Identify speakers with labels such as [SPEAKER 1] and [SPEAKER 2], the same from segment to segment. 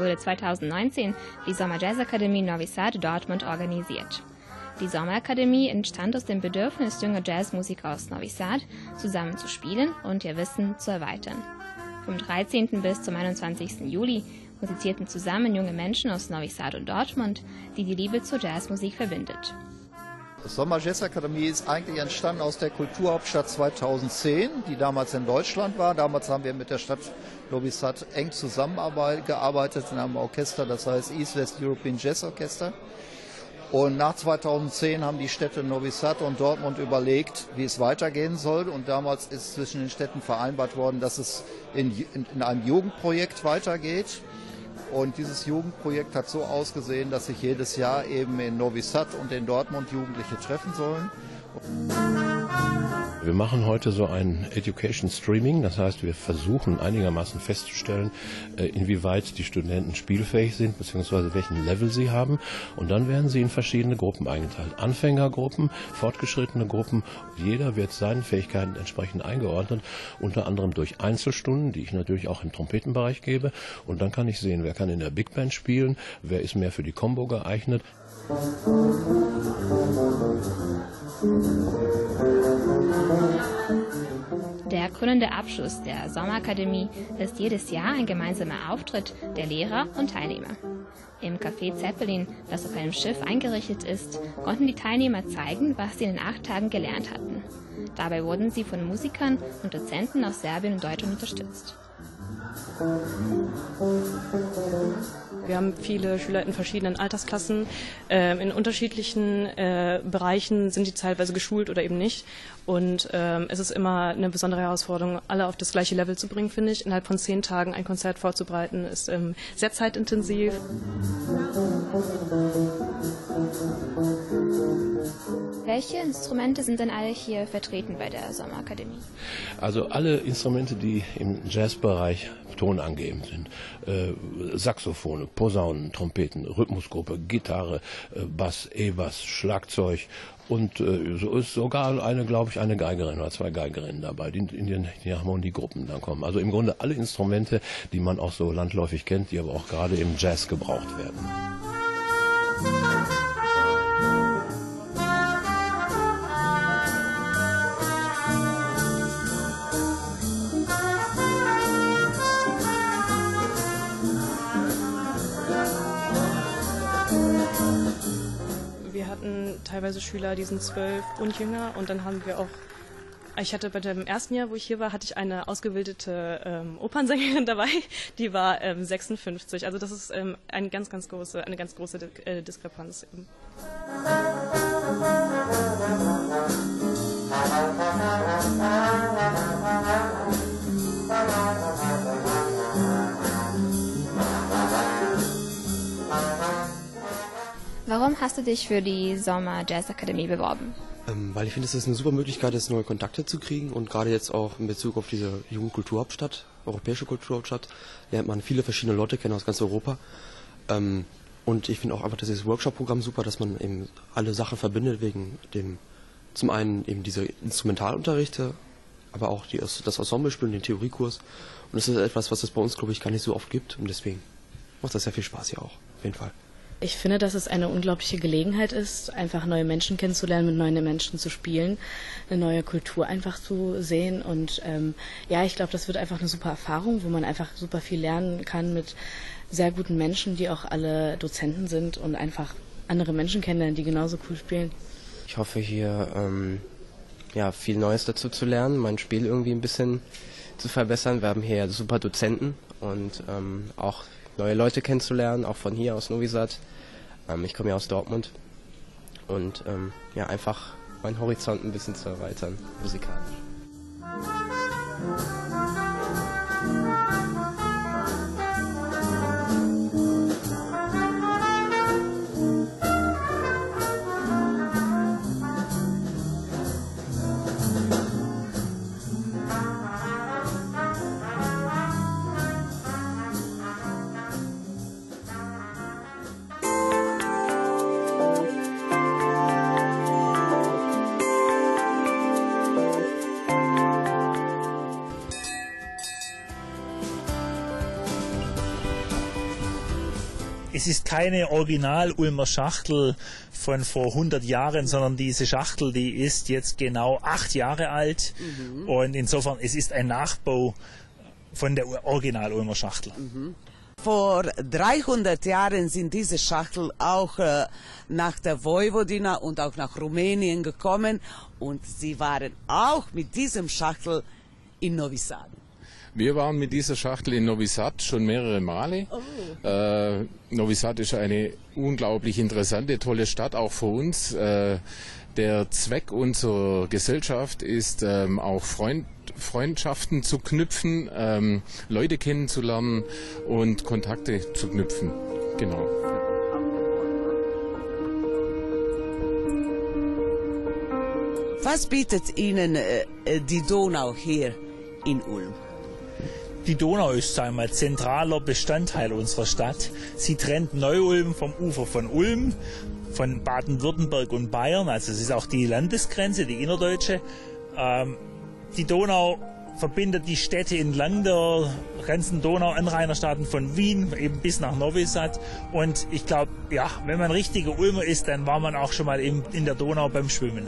[SPEAKER 1] Wurde 2019 die Sommer Jazz Akademie Novi Sad Dortmund organisiert. Die Sommerakademie entstand aus dem Bedürfnis junger Jazzmusiker aus Novi Sad, zusammen zu spielen und ihr Wissen zu erweitern. Vom 13. bis zum 21. Juli musizierten zusammen junge Menschen aus Novi Sad und Dortmund, die die Liebe zur Jazzmusik verbindet.
[SPEAKER 2] Sommer Jazz Akademie ist eigentlich entstanden aus der Kulturhauptstadt 2010, die damals in Deutschland war. Damals haben wir mit der Stadt Novi Sad eng zusammengearbeitet in einem Orchester, das heißt East West European Jazz Orchester. Und nach 2010 haben die Städte Novi Sad und Dortmund überlegt, wie es weitergehen soll. Und damals ist zwischen den Städten vereinbart worden, dass es in, in, in einem Jugendprojekt weitergeht. Und dieses Jugendprojekt hat so ausgesehen, dass sich jedes Jahr eben in Novi Sad und in Dortmund Jugendliche treffen sollen.
[SPEAKER 3] Wir machen heute so ein Education Streaming, das heißt, wir versuchen einigermaßen festzustellen, äh, inwieweit die Studenten spielfähig sind, beziehungsweise welchen Level sie haben. Und dann werden sie in verschiedene Gruppen eingeteilt. Anfängergruppen, fortgeschrittene Gruppen. Jeder wird seinen Fähigkeiten entsprechend eingeordnet, unter anderem durch Einzelstunden, die ich natürlich auch im Trompetenbereich gebe. Und dann kann ich sehen, wer kann in der Big Band spielen, wer ist mehr für die Combo geeignet.
[SPEAKER 1] Der krönende Abschluss der Sommerakademie ist jedes Jahr ein gemeinsamer Auftritt der Lehrer und Teilnehmer. Im Café Zeppelin, das auf einem Schiff eingerichtet ist, konnten die Teilnehmer zeigen, was sie in den acht Tagen gelernt hatten. Dabei wurden sie von Musikern und Dozenten aus Serbien und Deutschland unterstützt.
[SPEAKER 4] Wir haben viele Schüler in verschiedenen Altersklassen. Ähm, in unterschiedlichen äh, Bereichen sind die teilweise geschult oder eben nicht. Und ähm, es ist immer eine besondere Herausforderung, alle auf das gleiche Level zu bringen, finde ich. Innerhalb von zehn Tagen ein Konzert vorzubereiten, ist ähm, sehr zeitintensiv.
[SPEAKER 1] Welche Instrumente sind denn alle hier vertreten bei der Sommerakademie?
[SPEAKER 3] Also alle Instrumente, die im Jazzbereich tonangebend sind. Äh, Saxophone, Posaunen, Trompeten, Rhythmusgruppe, Gitarre, äh, Bass, E-Bass, Schlagzeug und äh, so ist sogar eine, glaube ich, eine Geigerin oder zwei Geigerinnen dabei, die in den die Harmoniegruppen dann kommen. Also im Grunde alle Instrumente, die man auch so landläufig kennt, die aber auch gerade im Jazz gebraucht werden.
[SPEAKER 4] Wir teilweise Schüler, die sind zwölf und jünger. Und dann haben wir auch, ich hatte bei dem ersten Jahr, wo ich hier war, hatte ich eine ausgebildete ähm, Opernsängerin dabei, die war ähm, 56. Also das ist ähm, eine ganz, ganz große, eine ganz große äh, Diskrepanz.
[SPEAKER 1] Warum hast du dich für die Sommer Jazz Akademie beworben?
[SPEAKER 5] Ähm, weil ich finde, es ist eine super Möglichkeit ist, neue Kontakte zu kriegen und gerade jetzt auch in Bezug auf diese Jugendkulturhauptstadt, europäische Kulturhauptstadt, lernt man viele verschiedene Leute kennen aus ganz Europa. Ähm, und ich finde auch einfach dieses Workshop-Programm super, dass man eben alle Sachen verbindet wegen dem, zum einen eben diese Instrumentalunterrichte, aber auch die, das Ensemblespielen, den Theoriekurs. Und das ist etwas, was es bei uns, glaube ich, gar nicht so oft gibt und deswegen macht das sehr viel Spaß hier auch, auf jeden Fall.
[SPEAKER 6] Ich finde, dass es eine unglaubliche Gelegenheit ist, einfach neue Menschen kennenzulernen, mit neuen Menschen zu spielen, eine neue Kultur einfach zu sehen. Und ähm, ja, ich glaube, das wird einfach eine super Erfahrung, wo man einfach super viel lernen kann mit sehr guten Menschen, die auch alle Dozenten sind und einfach andere Menschen kennenlernen, die genauso cool spielen.
[SPEAKER 7] Ich hoffe hier ähm, ja, viel Neues dazu zu lernen, mein Spiel irgendwie ein bisschen zu verbessern. Wir haben hier super Dozenten und ähm, auch neue Leute kennenzulernen, auch von hier aus Novi Sad. Ähm, ich komme ja aus Dortmund und ähm, ja, einfach meinen Horizont ein bisschen zu erweitern, musikalisch.
[SPEAKER 8] Es ist keine Original-Ulmer Schachtel von vor 100 Jahren, sondern diese Schachtel, die ist jetzt genau acht Jahre alt. Mhm. Und insofern, es ist ein Nachbau von der Original-Ulmer Schachtel. Mhm.
[SPEAKER 9] Vor 300 Jahren sind diese Schachtel auch äh, nach der Vojvodina und auch nach Rumänien gekommen und sie waren auch mit diesem Schachtel in Novi Sad.
[SPEAKER 10] Wir waren mit dieser Schachtel in Novi Sad schon mehrere Male. Oh. Äh, Novi Sad ist eine unglaublich interessante, tolle Stadt, auch für uns. Äh, der Zweck unserer Gesellschaft ist ähm, auch Freund, Freundschaften zu knüpfen, ähm, Leute kennenzulernen und Kontakte zu knüpfen. Genau.
[SPEAKER 9] Was bietet Ihnen äh, die Donau hier in Ulm?
[SPEAKER 8] Die Donau ist wir, zentraler Bestandteil unserer Stadt. Sie trennt Neu-Ulm vom Ufer von Ulm, von Baden-Württemberg und Bayern. Also es ist auch die Landesgrenze, die innerdeutsche. Ähm, die Donau verbindet die Städte entlang der ganzen Donau-Anrainerstaaten von Wien eben bis nach Novi Sad. Und ich glaube, ja, wenn man richtiger Ulmer ist, dann war man auch schon mal in der Donau beim Schwimmen.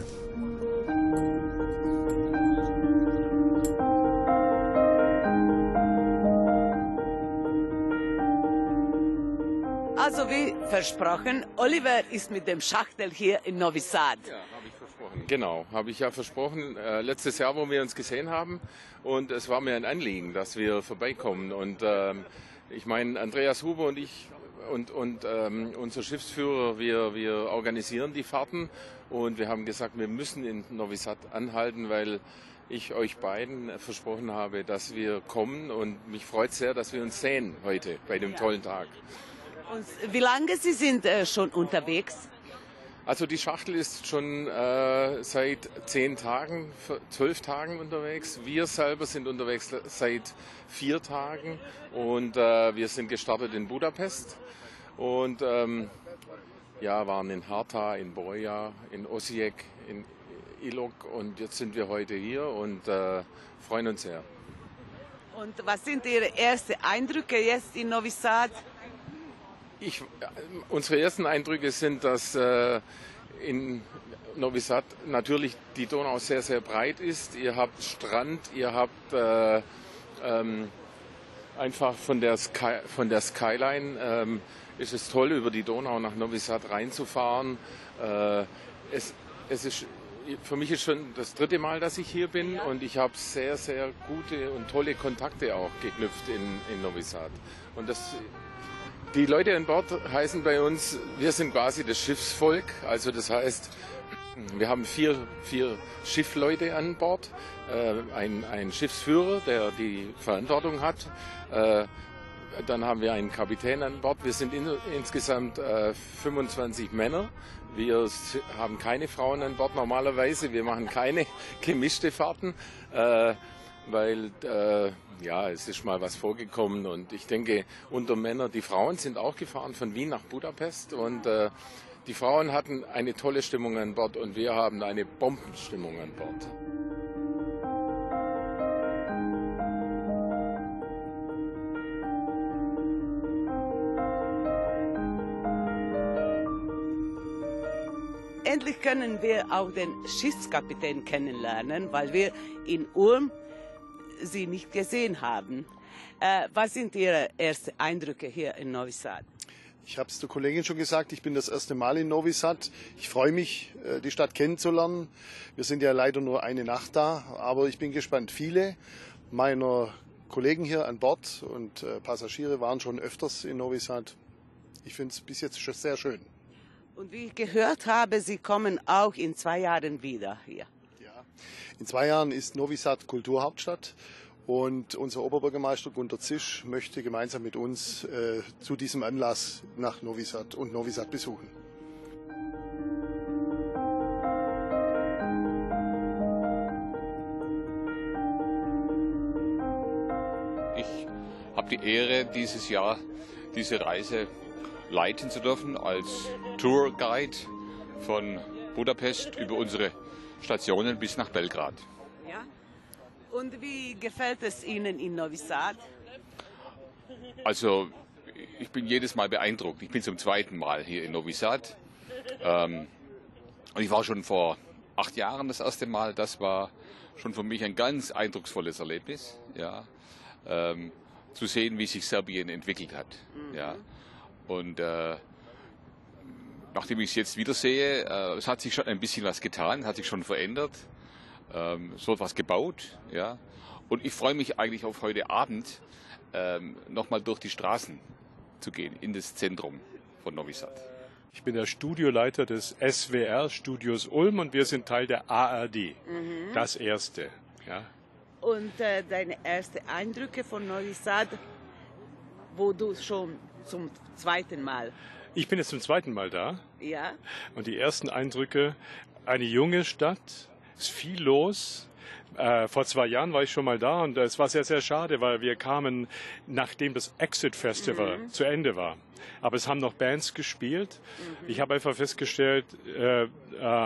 [SPEAKER 9] Versprochen, Oliver ist mit dem Schachtel hier in Novi Sad.
[SPEAKER 10] Ja, habe ich versprochen. Genau, habe ich ja versprochen. Äh, letztes Jahr, wo wir uns gesehen haben. Und es war mir ein Anliegen, dass wir vorbeikommen. Und ähm, ich meine, Andreas Huber und ich und, und ähm, unser Schiffsführer, wir, wir organisieren die Fahrten. Und wir haben gesagt, wir müssen in Novi Sad anhalten, weil ich euch beiden versprochen habe, dass wir kommen. Und mich freut sehr, dass wir uns sehen heute bei dem tollen Tag.
[SPEAKER 9] Und wie lange Sie sind äh, schon unterwegs?
[SPEAKER 10] Also die Schachtel ist schon äh, seit zehn Tagen, zwölf Tagen unterwegs. Wir selber sind unterwegs seit vier Tagen und äh, wir sind gestartet in Budapest und ähm, ja, waren in Harta, in Boja, in Osijek, in Ilok und jetzt sind wir heute hier und äh, freuen uns sehr.
[SPEAKER 9] Und was sind Ihre ersten Eindrücke jetzt in Novi Sad?
[SPEAKER 10] Ich, unsere ersten Eindrücke sind, dass äh, in Novi Sad natürlich die Donau sehr, sehr breit ist. Ihr habt Strand, ihr habt äh, ähm, einfach von der, Sky, von der Skyline ähm, ist es toll, über die Donau nach Novi Sad reinzufahren. Äh, es, es ist, für mich ist schon das dritte Mal, dass ich hier bin und ich habe sehr, sehr gute und tolle Kontakte auch geknüpft in, in Novi Sad. Und das die Leute an Bord heißen bei uns, wir sind quasi das Schiffsvolk. Also das heißt, wir haben vier, vier Schiffleute an Bord, äh, ein, ein Schiffsführer, der die Verantwortung hat. Äh, dann haben wir einen Kapitän an Bord. Wir sind in, insgesamt äh, 25 Männer. Wir haben keine Frauen an Bord normalerweise. Wir machen keine gemischte Fahrten. Äh, weil äh, ja, es ist mal was vorgekommen und ich denke, unter Männern, die Frauen sind auch gefahren von Wien nach Budapest und äh, die Frauen hatten eine tolle Stimmung an Bord und wir haben eine Bombenstimmung an Bord.
[SPEAKER 9] Endlich können wir auch den Schiffskapitän kennenlernen, weil wir in Ulm Sie nicht gesehen haben. Äh, was sind Ihre ersten Eindrücke hier in Novi Sad?
[SPEAKER 11] Ich habe es der Kollegin schon gesagt, ich bin das erste Mal in Novi Sad. Ich freue mich, äh, die Stadt kennenzulernen. Wir sind ja leider nur eine Nacht da, aber ich bin gespannt. Viele meiner Kollegen hier an Bord und äh, Passagiere waren schon öfters in Novi Sad. Ich finde es bis jetzt schon sehr schön.
[SPEAKER 9] Und wie ich gehört habe, Sie kommen auch in zwei Jahren wieder hier.
[SPEAKER 11] In zwei Jahren ist Novi Sad Kulturhauptstadt und unser Oberbürgermeister Gunter Zisch möchte gemeinsam mit uns äh, zu diesem Anlass nach Novi Sad und Novi Sad besuchen.
[SPEAKER 12] Ich habe die Ehre, dieses Jahr diese Reise leiten zu dürfen als Tourguide von Budapest über unsere Stationen bis nach Belgrad.
[SPEAKER 9] Ja. Und wie gefällt es Ihnen in Novi Sad?
[SPEAKER 12] Also ich bin jedes Mal beeindruckt. Ich bin zum zweiten Mal hier in Novi Sad. Ähm, und ich war schon vor acht Jahren das erste Mal. Das war schon für mich ein ganz eindrucksvolles Erlebnis. Ja. Ähm, zu sehen, wie sich Serbien entwickelt hat. Mhm. Ja. Und äh, nachdem ich es jetzt wieder sehe, äh, es hat sich schon ein bisschen was getan, hat sich schon verändert. Ähm, es wird was gebaut. Ja. Und ich freue mich eigentlich auf heute Abend, ähm, nochmal durch die Straßen zu gehen, in das Zentrum von Novi Sad.
[SPEAKER 13] Ich bin der Studioleiter des SWR Studios Ulm und wir sind Teil der ARD. Mhm. Das erste. Ja.
[SPEAKER 9] Und äh, deine ersten Eindrücke von Novi Sad, wo du schon zum zweiten Mal.
[SPEAKER 13] Ich bin jetzt zum zweiten Mal da.
[SPEAKER 9] Ja.
[SPEAKER 13] Und die ersten Eindrücke, eine junge Stadt, ist viel los, äh, vor zwei Jahren war ich schon mal da und es war sehr, sehr schade, weil wir kamen, nachdem das Exit Festival mhm. zu Ende war. Aber es haben noch Bands gespielt. Mhm. Ich habe einfach festgestellt, äh, äh,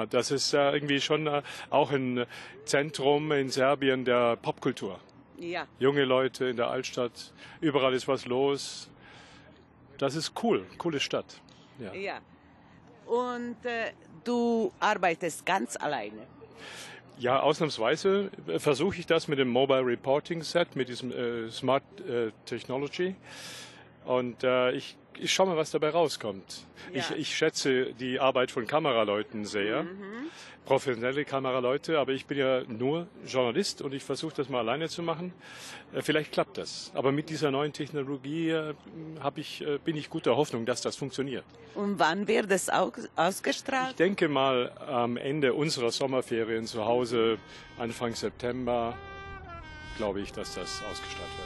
[SPEAKER 13] das ist äh, irgendwie schon äh, auch ein Zentrum in Serbien der Popkultur.
[SPEAKER 9] Ja.
[SPEAKER 13] Junge Leute in der Altstadt, überall ist was los. Das ist cool, coole Stadt.
[SPEAKER 9] Ja. ja. Und äh, du arbeitest ganz alleine?
[SPEAKER 13] Ja, ausnahmsweise versuche ich das mit dem Mobile Reporting Set, mit diesem äh, Smart äh, Technology. Und äh, ich, ich schaue mal, was dabei rauskommt. Ja. Ich, ich schätze die Arbeit von Kameraleuten sehr, mhm. professionelle Kameraleute, aber ich bin ja nur Journalist und ich versuche das mal alleine zu machen. Äh, vielleicht klappt das. Aber mit dieser neuen Technologie äh, ich, äh, bin ich guter Hoffnung, dass das funktioniert.
[SPEAKER 9] Und wann wird es ausgestrahlt?
[SPEAKER 13] Ich denke mal am Ende unserer Sommerferien zu Hause, Anfang September, glaube ich, dass das ausgestrahlt wird,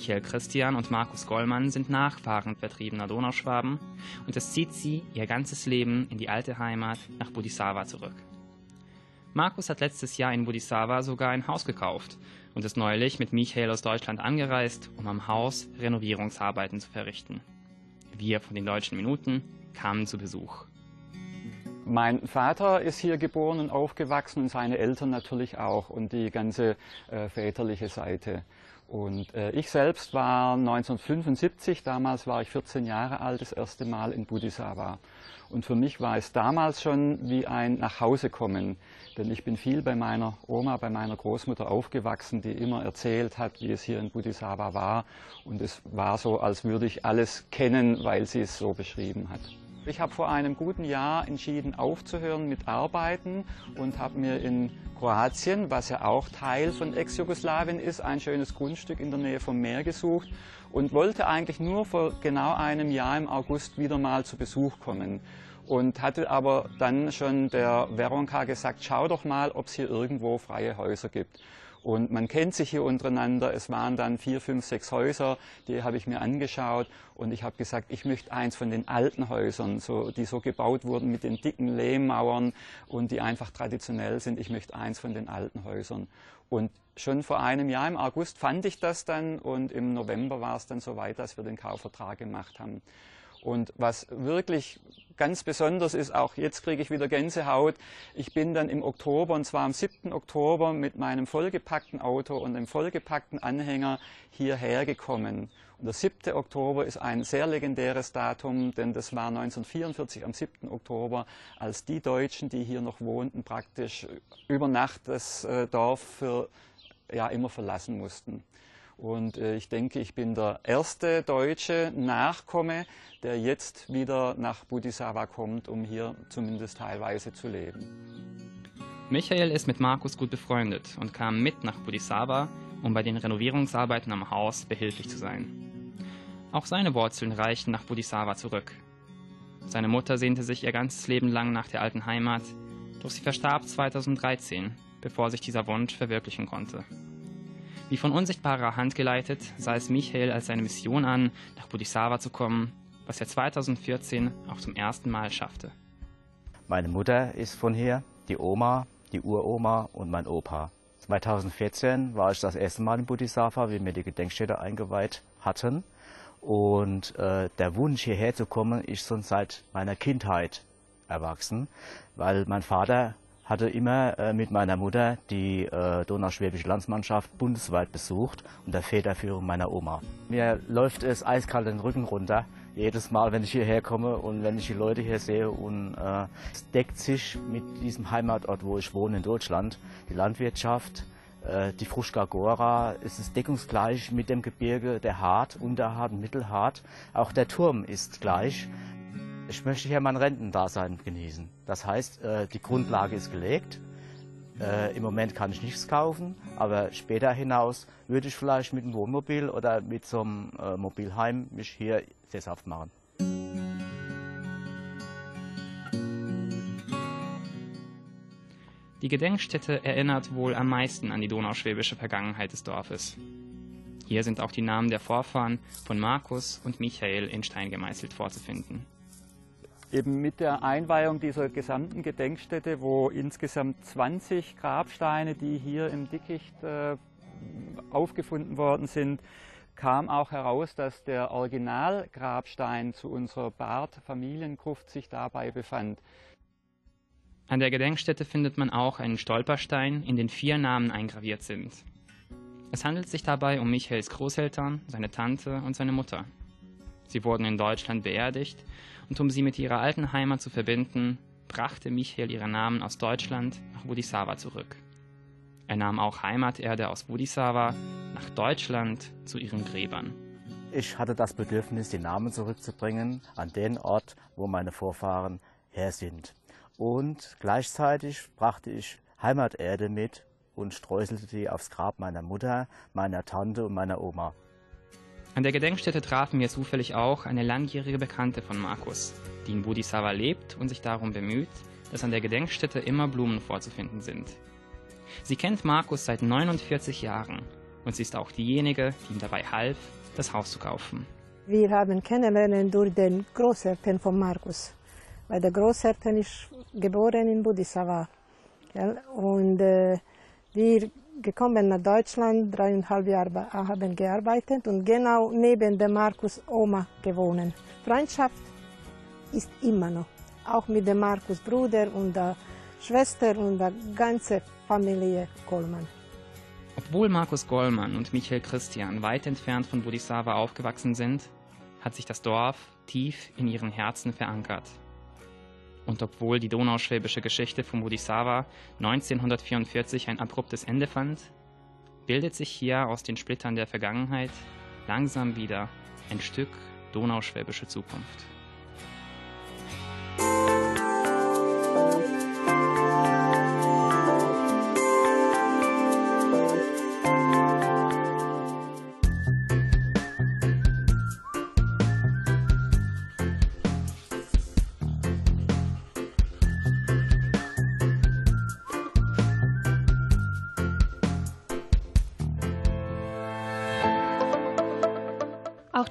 [SPEAKER 1] Michael Christian und Markus Gollmann sind Nachfahren vertriebener Donauschwaben und es zieht sie ihr ganzes Leben in die alte Heimat nach Budisawa zurück. Markus hat letztes Jahr in Budisawa sogar ein Haus gekauft und ist neulich mit Michael aus Deutschland angereist, um am Haus Renovierungsarbeiten zu verrichten. Wir von den deutschen Minuten kamen zu Besuch.
[SPEAKER 14] Mein Vater ist hier geboren und aufgewachsen und seine Eltern natürlich auch und die ganze äh, väterliche Seite. Und äh, ich selbst war 1975, damals war ich 14 Jahre alt, das erste Mal in Budisawa. Und für mich war es damals schon wie ein Nachhausekommen. Denn ich bin viel bei meiner Oma, bei meiner Großmutter aufgewachsen, die immer erzählt hat, wie es hier in Budisawa war. Und es war so, als würde ich alles kennen, weil sie es so beschrieben hat. Ich habe vor einem guten Jahr entschieden, aufzuhören mit Arbeiten und habe mir in Kroatien, was ja auch Teil von Ex-Jugoslawien ist, ein schönes Grundstück in der Nähe vom Meer gesucht und wollte eigentlich nur vor genau einem Jahr im August wieder mal zu Besuch kommen. Und hatte aber dann schon der Veronka gesagt, schau doch mal, ob es hier irgendwo freie Häuser gibt. Und man kennt sich hier untereinander. Es waren dann vier, fünf, sechs Häuser, die habe ich mir angeschaut. Und ich habe gesagt, ich möchte eins von den alten Häusern, so, die so gebaut wurden mit den dicken Lehmmauern und die einfach traditionell sind. Ich möchte eins von den alten Häusern. Und schon vor einem Jahr im August fand ich das dann und im November war es dann soweit, dass wir den Kaufvertrag gemacht haben. Und was wirklich ganz besonders ist, auch jetzt kriege ich wieder Gänsehaut, ich bin dann im Oktober, und zwar am 7. Oktober, mit meinem vollgepackten Auto und dem vollgepackten Anhänger hierher gekommen. Und der 7. Oktober ist ein sehr legendäres Datum, denn das war 1944 am 7. Oktober, als die Deutschen, die hier noch wohnten, praktisch über Nacht das äh, Dorf für ja, immer verlassen mussten. Und äh, ich denke, ich bin der erste deutsche Nachkomme, der jetzt wieder nach Budisawa kommt, um hier zumindest teilweise zu leben.
[SPEAKER 1] Michael ist mit Markus gut befreundet und kam mit nach Budisawa, um bei den Renovierungsarbeiten am Haus behilflich zu sein. Auch seine Wurzeln reichen nach Budisawa zurück. Seine Mutter sehnte sich ihr ganzes Leben lang nach der alten Heimat, doch sie verstarb 2013, bevor sich dieser Wunsch verwirklichen konnte. Wie von unsichtbarer Hand geleitet, sah es Michael als seine Mission an, nach Budisawa zu kommen, was er 2014 auch zum ersten Mal schaffte.
[SPEAKER 15] Meine Mutter ist von hier, die Oma, die Uroma und mein Opa. 2014 war ich das erste Mal in Budisawa, wie wir die Gedenkstätte eingeweiht hatten. Und äh, der Wunsch, hierher zu kommen, ist schon seit meiner Kindheit erwachsen, weil mein Vater hatte immer äh, mit meiner Mutter die äh, Donauschwäbische Landsmannschaft bundesweit besucht unter Federführung meiner Oma. Mir läuft es eiskalt den Rücken runter, jedes Mal, wenn ich hierher komme und wenn ich die Leute hier sehe. Und äh, es deckt sich mit diesem Heimatort, wo ich wohne in Deutschland, die Landwirtschaft, äh, die Fruschka Gora, es ist deckungsgleich mit dem Gebirge, der Hart, Unterhart Mittelhart. Auch der Turm ist gleich. Ich möchte hier mein Rentendasein genießen. Das heißt, äh, die Grundlage ist gelegt. Äh, Im Moment kann ich nichts kaufen, aber später hinaus würde ich vielleicht mit einem Wohnmobil oder mit so einem äh, Mobilheim mich hier sesshaft machen.
[SPEAKER 1] Die Gedenkstätte erinnert wohl am meisten an die donauschwäbische Vergangenheit des Dorfes. Hier sind auch die Namen der Vorfahren von Markus und Michael in Stein gemeißelt vorzufinden
[SPEAKER 14] eben mit der Einweihung dieser gesamten Gedenkstätte, wo insgesamt 20 Grabsteine, die hier im Dickicht äh, aufgefunden worden sind, kam auch heraus, dass der Originalgrabstein zu unserer Barth-Familiengruft sich dabei befand.
[SPEAKER 1] An der Gedenkstätte findet man auch einen Stolperstein, in den vier Namen eingraviert sind. Es handelt sich dabei um Michaels Großeltern, seine Tante und seine Mutter. Sie wurden in Deutschland beerdigt und um sie mit ihrer alten Heimat zu verbinden, brachte Michael ihren Namen aus Deutschland nach Budisawa zurück. Er nahm auch Heimaterde aus Budisawa nach Deutschland zu ihren Gräbern.
[SPEAKER 15] Ich hatte das Bedürfnis, die Namen zurückzubringen an den Ort, wo meine Vorfahren her sind. Und gleichzeitig brachte ich Heimaterde mit und streuselte die aufs Grab meiner Mutter, meiner Tante und meiner Oma.
[SPEAKER 1] An der Gedenkstätte trafen wir zufällig auch eine langjährige Bekannte von Markus, die in Budisawa lebt und sich darum bemüht, dass an der Gedenkstätte immer Blumen vorzufinden sind. Sie kennt Markus seit 49 Jahren und sie ist auch diejenige, die ihm dabei half, das Haus zu kaufen.
[SPEAKER 16] Wir haben kennengelernt durch den Großeltern von Markus, weil der Großeltern ist geboren in Budisawa. Und äh, wir gekommen nach Deutschland, dreieinhalb Jahre haben gearbeitet und genau neben der Markus Oma gewohnt. Freundschaft ist immer noch, auch mit dem Markus Bruder und der Schwester und der ganzen Familie Gollmann.
[SPEAKER 1] Obwohl Markus Gollmann und Michael Christian weit entfernt von Budisawa aufgewachsen sind, hat sich das Dorf tief in ihren Herzen verankert. Und obwohl die donauschwäbische Geschichte von Budisawa 1944 ein abruptes Ende fand, bildet sich hier aus den Splittern der Vergangenheit langsam wieder ein Stück donauschwäbische Zukunft.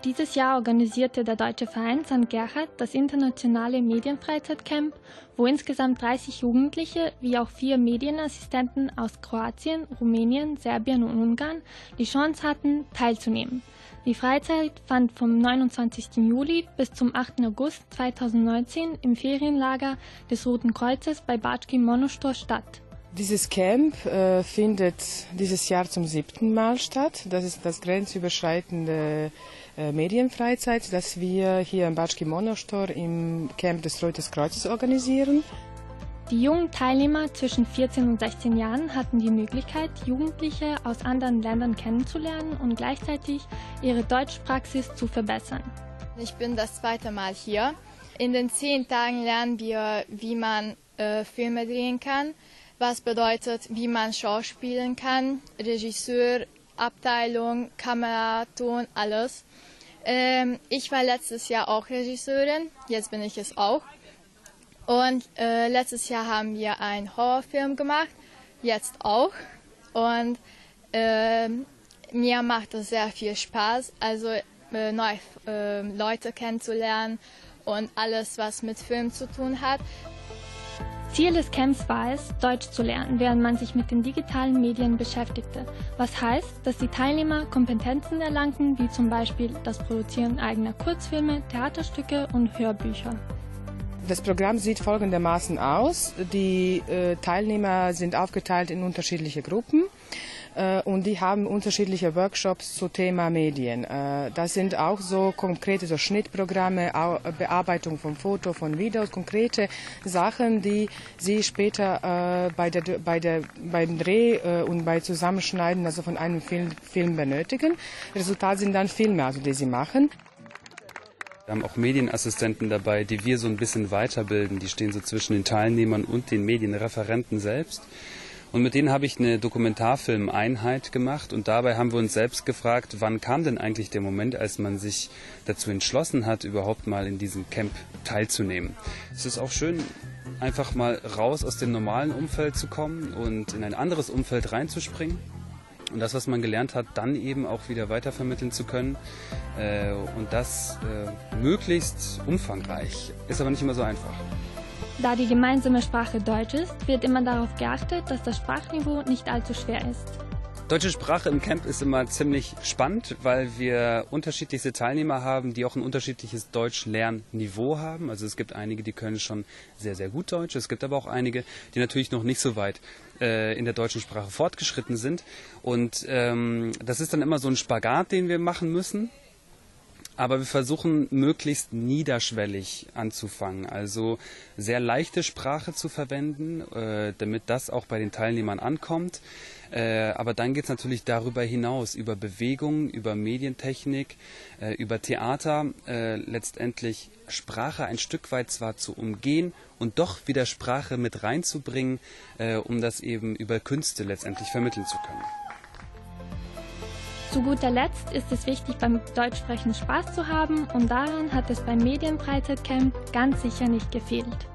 [SPEAKER 17] Dieses Jahr organisierte der Deutsche Verein St. Gerhard das internationale Medienfreizeitcamp, wo insgesamt 30 Jugendliche wie auch vier Medienassistenten aus Kroatien, Rumänien, Serbien und Ungarn die Chance hatten, teilzunehmen. Die Freizeit fand vom 29. Juli bis zum 8. August 2019 im Ferienlager des Roten Kreuzes bei Batschki Monostor statt.
[SPEAKER 18] Dieses Camp äh, findet dieses Jahr zum siebten Mal statt. Das ist das grenzüberschreitende Medienfreizeit, das wir hier im Batschki Monostor im Camp des Rotes Kreuzes organisieren.
[SPEAKER 17] Die jungen Teilnehmer zwischen 14 und 16 Jahren hatten die Möglichkeit, Jugendliche aus anderen Ländern kennenzulernen und gleichzeitig ihre Deutschpraxis zu verbessern.
[SPEAKER 19] Ich bin das zweite Mal hier. In den zehn Tagen lernen wir, wie man äh, Filme drehen kann, was bedeutet, wie man schauspielen kann, Regisseur, Abteilung, Kamera, Ton, alles. Ähm, ich war letztes Jahr auch Regisseurin, jetzt bin ich es auch. Und äh, letztes Jahr haben wir einen Horrorfilm gemacht, jetzt auch. Und äh, mir macht es sehr viel Spaß, also äh, neue äh, Leute kennenzulernen und alles, was mit Film zu tun hat.
[SPEAKER 17] Ziel des Camps war es, Deutsch zu lernen, während man sich mit den digitalen Medien beschäftigte. Was heißt, dass die Teilnehmer Kompetenzen erlangten, wie zum Beispiel das Produzieren eigener Kurzfilme, Theaterstücke und Hörbücher.
[SPEAKER 18] Das Programm sieht folgendermaßen aus. Die äh, Teilnehmer sind aufgeteilt in unterschiedliche Gruppen und die haben unterschiedliche Workshops zu Thema Medien. Äh, das sind auch so konkrete so Schnittprogramme, Bearbeitung von Foto, von Videos, konkrete Sachen, die sie später äh, bei der, bei der, beim Dreh äh, und bei Zusammenschneiden also von einem Film, Film benötigen. Resultat sind dann Filme, also die sie machen.
[SPEAKER 20] Wir haben auch Medienassistenten dabei, die wir so ein bisschen weiterbilden. Die stehen so zwischen den Teilnehmern und den Medienreferenten selbst. Und mit denen habe ich eine Dokumentarfilmeinheit gemacht und dabei haben wir uns selbst gefragt, wann kam denn eigentlich der Moment, als man sich dazu entschlossen hat, überhaupt mal in diesem Camp teilzunehmen. Es ist auch schön, einfach mal raus aus dem normalen Umfeld zu kommen und in ein anderes Umfeld reinzuspringen und das, was man gelernt hat, dann eben auch wieder weitervermitteln zu können äh, und das äh, möglichst umfangreich. Ist aber nicht immer so einfach.
[SPEAKER 17] Da die gemeinsame Sprache Deutsch ist, wird immer darauf geachtet, dass das Sprachniveau nicht allzu schwer ist.
[SPEAKER 20] Deutsche Sprache im Camp ist immer ziemlich spannend, weil wir unterschiedlichste Teilnehmer haben, die auch ein unterschiedliches Deutsch-Lernniveau haben. Also es gibt einige, die können schon sehr, sehr gut Deutsch. Es gibt aber auch einige, die natürlich noch nicht so weit äh, in der deutschen Sprache fortgeschritten sind. Und ähm, das ist dann immer so ein Spagat, den wir machen müssen aber wir versuchen möglichst niederschwellig anzufangen, also sehr leichte Sprache zu verwenden, äh, damit das auch bei den Teilnehmern ankommt. Äh, aber dann geht es natürlich darüber hinaus, über Bewegung, über Medientechnik, äh, über Theater, äh, letztendlich Sprache ein Stück weit zwar zu umgehen und doch wieder Sprache mit reinzubringen, äh, um das eben über Künste letztendlich vermitteln zu können.
[SPEAKER 17] Zu guter Letzt ist es wichtig, beim Deutschsprechen Spaß zu haben und daran hat es beim Medienfreizeitcamp ganz sicher nicht gefehlt.